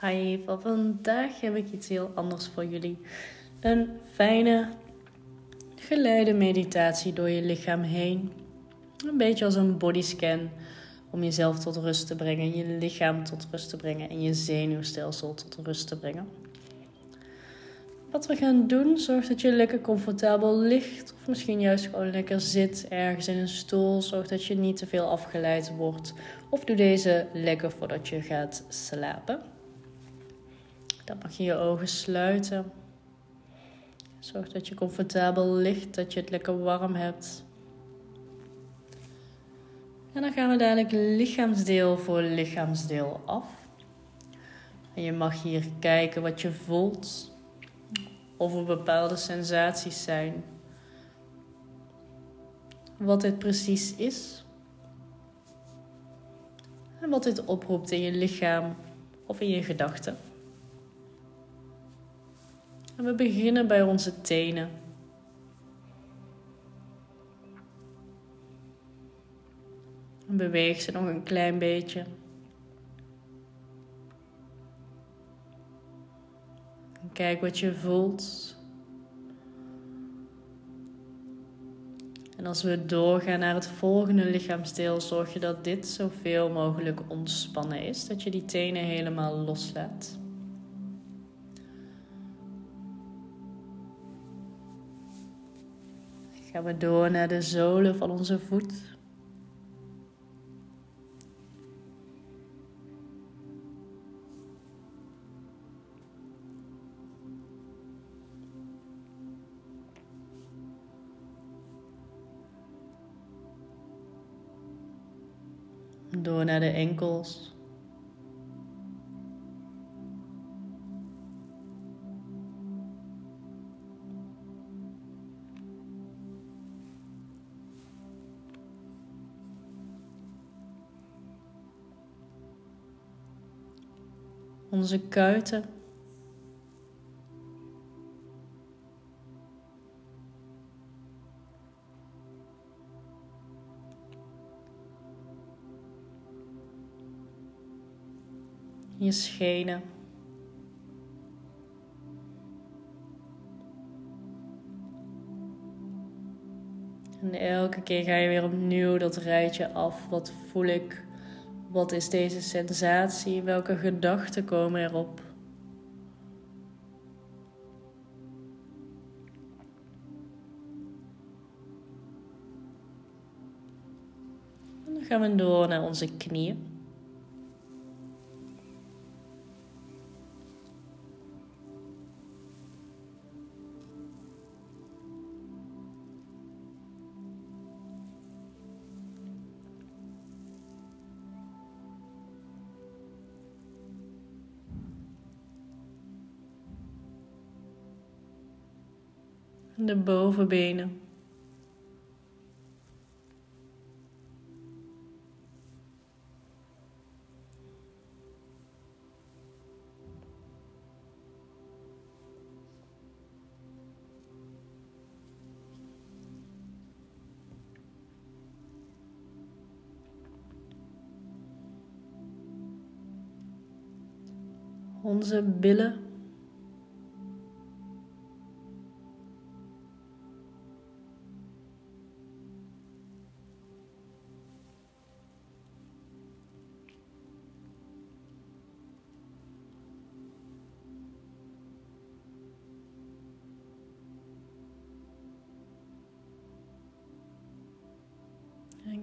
Hi, voor vandaag heb ik iets heel anders voor jullie. Een fijne geleide meditatie door je lichaam heen. Een beetje als een bodyscan om jezelf tot rust te brengen, je lichaam tot rust te brengen en je zenuwstelsel tot rust te brengen. Wat we gaan doen, zorgt dat je lekker comfortabel ligt of misschien juist gewoon lekker zit ergens in een stoel. Zorg dat je niet te veel afgeleid wordt. Of doe deze lekker voordat je gaat slapen. Dan mag je je ogen sluiten. Zorg dat je comfortabel ligt, dat je het lekker warm hebt. En dan gaan we dadelijk lichaamsdeel voor lichaamsdeel af. En je mag hier kijken wat je voelt. Of er bepaalde sensaties zijn. Wat dit precies is. En wat dit oproept in je lichaam of in je gedachten. En we beginnen bij onze tenen. En beweeg ze nog een klein beetje. En kijk wat je voelt. En als we doorgaan naar het volgende lichaamsdeel, zorg je dat dit zoveel mogelijk ontspannen is. Dat je die tenen helemaal loslaat. We door naar de zolen van onze voet. Door naar de enkels. Onze kuiten. Je schenen. En elke keer ga je weer opnieuw dat rijtje af. Wat voel ik? Wat is deze sensatie? Welke gedachten komen erop? En dan gaan we door naar onze knieën. De bovenbenen. Onze billen.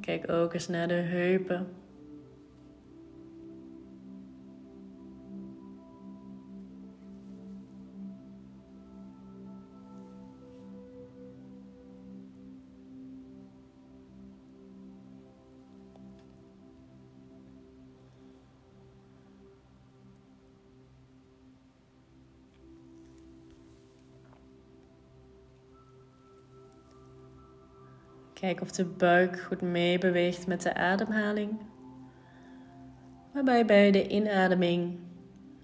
Kijk ook eens naar de heupen. Kijk of de buik goed meebeweegt met de ademhaling. Waarbij bij de inademing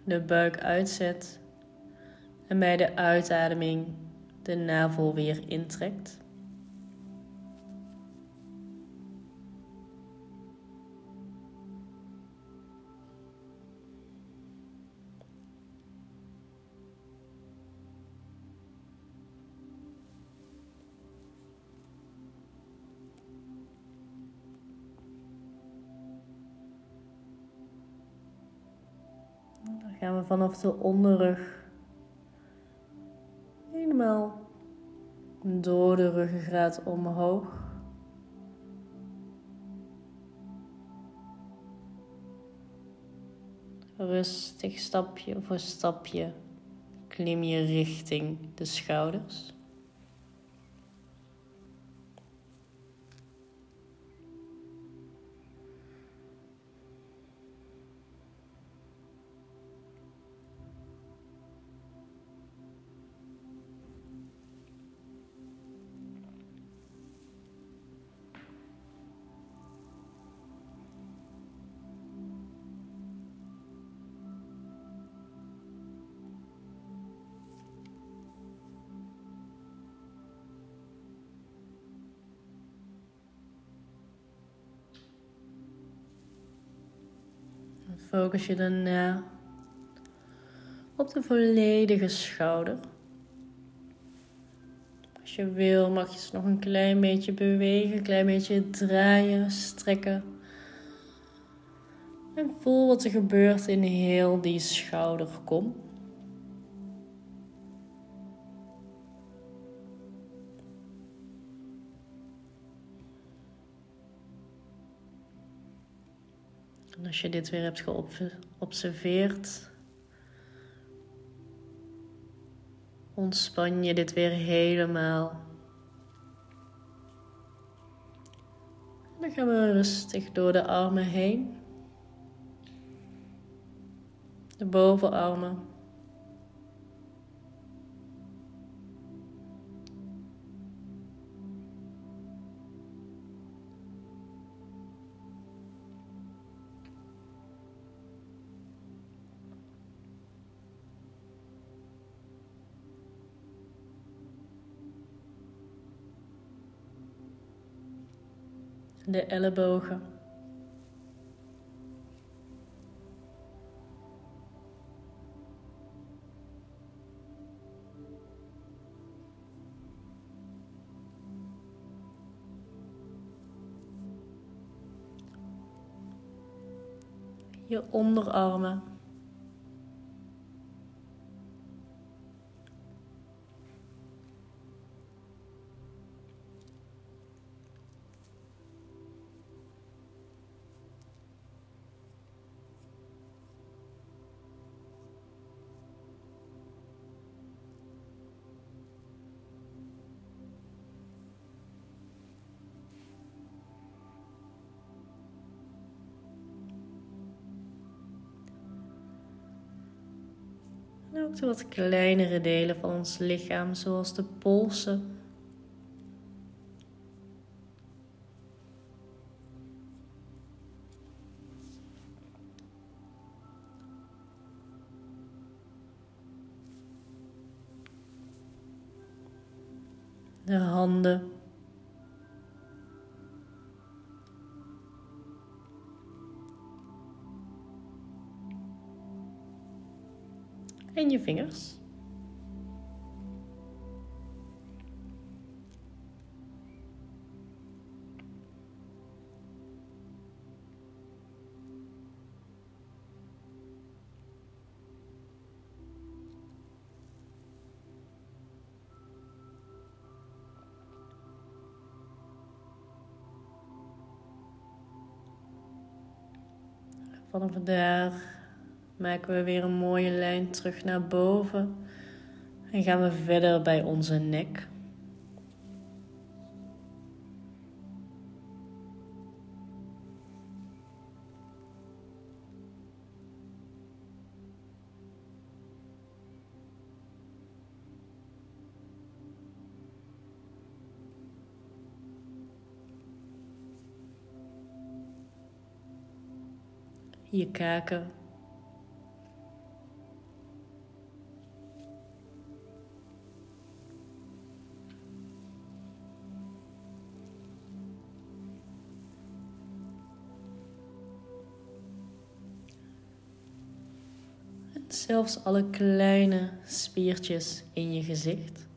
de buik uitzet en bij de uitademing de navel weer intrekt. Dan gaan we vanaf de onderrug helemaal door de ruggengraat omhoog. Rustig stapje voor stapje klim je richting de schouders. Focus je daarna op de volledige schouder. Als je wil mag je ze nog een klein beetje bewegen, een klein beetje draaien, strekken. En voel wat er gebeurt in heel die schouderkom. En als je dit weer hebt geobserveerd, ontspan je dit weer helemaal. Dan gaan we rustig door de armen heen. De bovenarmen. De ellebogen. Je onderarmen. Ook de wat kleinere delen van ons lichaam, zoals de polsen. De handen. En je vingers. Vanaf daar maken we weer een mooie lijn terug naar boven. En gaan we verder bij onze nek. je kaken zelfs alle kleine spiertjes in je gezicht.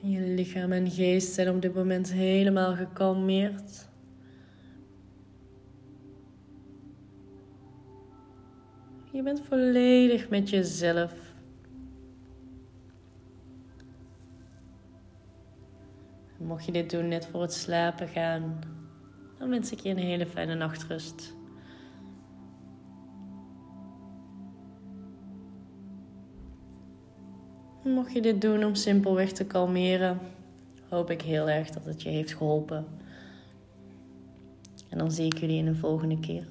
Je lichaam en geest zijn op dit moment helemaal gekalmeerd. Je bent volledig met jezelf. Mocht je dit doen net voor het slapen gaan, dan wens ik je een hele fijne nachtrust. Mocht je dit doen om simpelweg te kalmeren, hoop ik heel erg dat het je heeft geholpen. En dan zie ik jullie in de volgende keer.